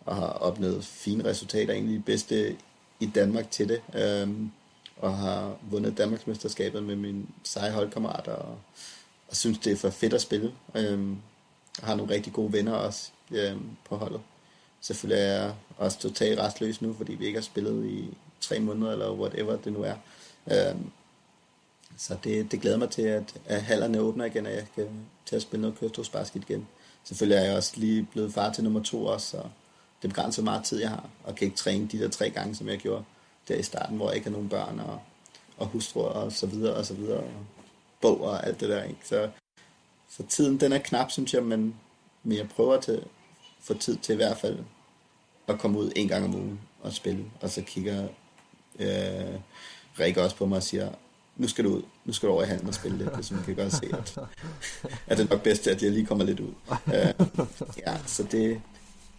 og har opnået fine resultater. Egentlig de bedste i Danmark til det, øhm, og har vundet Danmarksmesterskabet med min seje holdkammerat, og, og synes, det er for fedt at spille. Øhm, jeg har nogle rigtig gode venner også øhm, på holdet. Selvfølgelig er jeg også totalt restløs nu, fordi vi ikke har spillet i tre måneder, eller whatever det nu er. Øh, så det, det glæder mig til, at, at hallerne åbner igen, og jeg kan til at spille noget kørestolsbasket igen. Selvfølgelig er jeg også lige blevet far til nummer to også, så det begrænser meget tid, jeg har, og kan ikke træne de der tre gange, som jeg gjorde der i starten, hvor jeg ikke har nogen børn og, og hustru og så videre og så videre, og bog og alt det der, ikke? Så, så tiden, den er knap, synes jeg, men, men jeg prøver at få tid til i hvert fald at komme ud en gang om ugen og spille, og så kigger øh, Rikke også på mig og siger, nu skal du ud, nu skal du over i handen og spille lidt, hvis man kan godt se, at, at det er nok bedst, at jeg lige kommer lidt ud. Uh, ja, så det,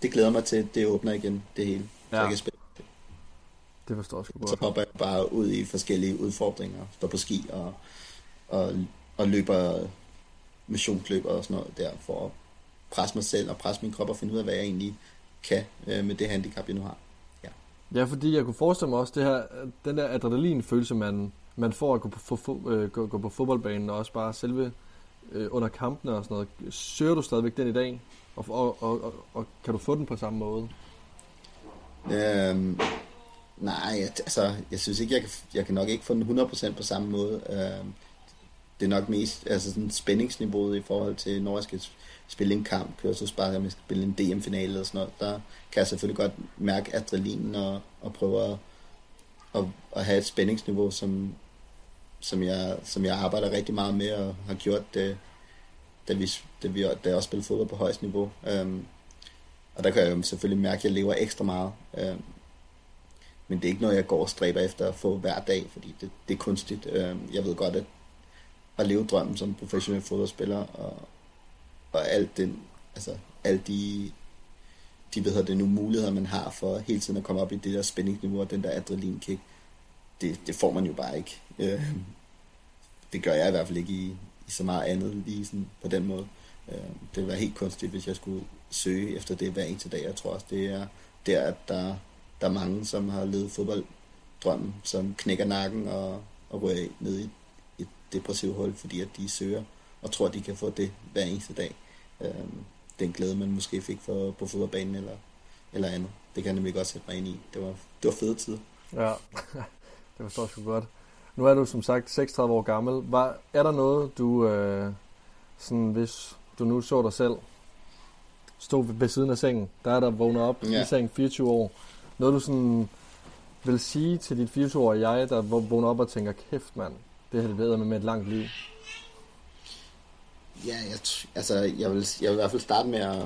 det glæder mig til, det åbner igen, det hele, ja. så jeg kan spille. Det forstår jeg sgu godt. Så hopper jeg bare ud i forskellige udfordringer, står på ski og, og, og løber missionsløb og sådan noget der, for at presse mig selv og presse min krop og finde ud af, hvad jeg egentlig kan øh, med det handicap, jeg nu har. Ja. fordi jeg kunne forestille mig også, det her, den der adrenalinfølelse, man, man får at gå på, for, øh, gå, gå på fodboldbanen, og også bare selve øh, under kampene og sådan noget. Søger du stadigvæk den i dag? Og, og, og, og, og kan du få den på samme måde? Øhm, nej, altså, jeg synes ikke, jeg kan, jeg kan nok ikke få den 100% på samme måde. Øhm, det er nok mest altså sådan spændingsniveauet i forhold til, når jeg skal spille en kamp, køre så bare, at jeg skal spille en DM-finale eller sådan noget. Der kan jeg selvfølgelig godt mærke adrenalinen og, og prøve at, at, at have et spændingsniveau, som, som jeg, som jeg arbejder rigtig meget med og har gjort det, da, vi, da, vi, da jeg også spillede fodbold på højst niveau. Øhm, og der kan jeg jo selvfølgelig mærke, at jeg lever ekstra meget. Øhm, men det er ikke noget, jeg går og stræber efter at få hver dag, fordi det, det er kunstigt. Øhm, jeg ved godt, at at leve drømmen som professionel fodboldspiller, og, og alt den, altså, alle de, de ved det nu, muligheder, man har for hele tiden at komme op i det der spændingsniveau og den der adrenalinkick, det, det får man jo bare ikke. Øh, det gør jeg i hvert fald ikke i, i så meget andet lige sådan på den måde. Øh, det ville være helt kunstigt, hvis jeg skulle søge efter det hver eneste dag. Jeg tror også, det er der, at der, der er mange, som har levet fodbolddrømmen, som knækker nakken og, og rører ned i et depressivt hul, fordi at de søger og tror, de kan få det hver eneste dag. Øh, den glæde, man måske fik for, på fodboldbanen eller, eller andet. Det kan jeg nemlig godt sætte mig ind i. Det var, det var fede tid. Ja, det forstår jeg sgu godt. Nu er du som sagt 36 år gammel. Var, er der noget, du, øh, sådan, hvis du nu så dig selv, stå ved siden af sengen, der er der vågnet op ja. i sengen 24 år, noget du sådan vil sige til dit 24-årige jeg, der vågner op og tænker, kæft mand, det har det været med, med et langt liv? Ja, jeg, altså, jeg vil, jeg vil i hvert fald starte med at,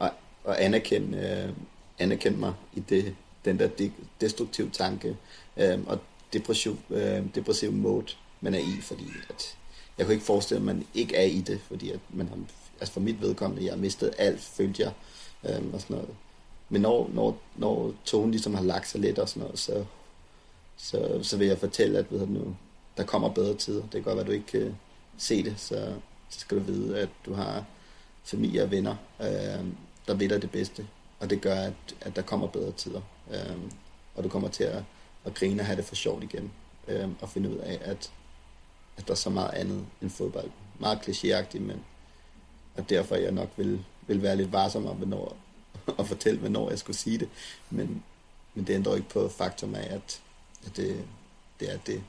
at, at anerkende, øh, anerkende mig i det, den der de, destruktive tanke øh, og depressiv, øh, depressiv mode, man er i, fordi at, jeg kunne ikke forestille, at man ikke er i det, fordi at man har, altså for mit vedkommende, jeg har mistet alt, følte jeg, øh, og sådan noget. Men når, når, når tonen ligesom har lagt sig lidt og sådan noget, så, så, så vil jeg fortælle, at ved du, nu, der kommer bedre tider. Det kan godt være, at du ikke kan se det, så skal du vide, at du har familie og venner, øh, der ved dig det bedste. Og det gør, at, at der kommer bedre tider. Øh, og du kommer til at, at grine og have det for sjovt igen. Øh, og finde ud af, at, at der er så meget andet end fodbold. Meget klichéagtigt, men og derfor jeg nok vil, vil være lidt varsom om, hvornår, at fortælle, hvornår jeg skulle sige det. Men, men det ændrer ikke på faktum af, at, at det, det er det,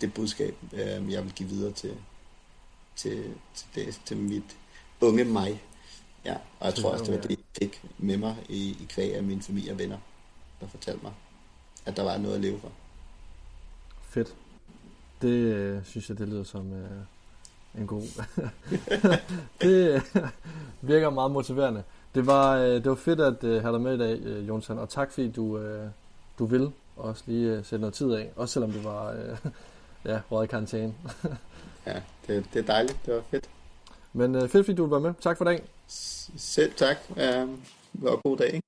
det budskab, øh, jeg vil give videre til, til, til, det, til mit unge mig. Ja, og jeg tror også, det var det, jeg fik med mig i, i kvæg af min familie og venner, der fortalte mig, at der var noget at leve for. Fedt. Det øh, synes jeg, det lyder som øh, en god... det øh, virker meget motiverende. Det var, øh, det var fedt at øh, have dig med i dag, øh, Jonsson, og tak fordi du, øh, du vil også lige øh, sætte noget tid af, også selvom det var øh, ja, råd i karantæne. ja, det, det er dejligt. Det var fedt. Men øh, fedt, fordi du var med. Tak for dagen. Selv tak. Det var en god dag. Ikke?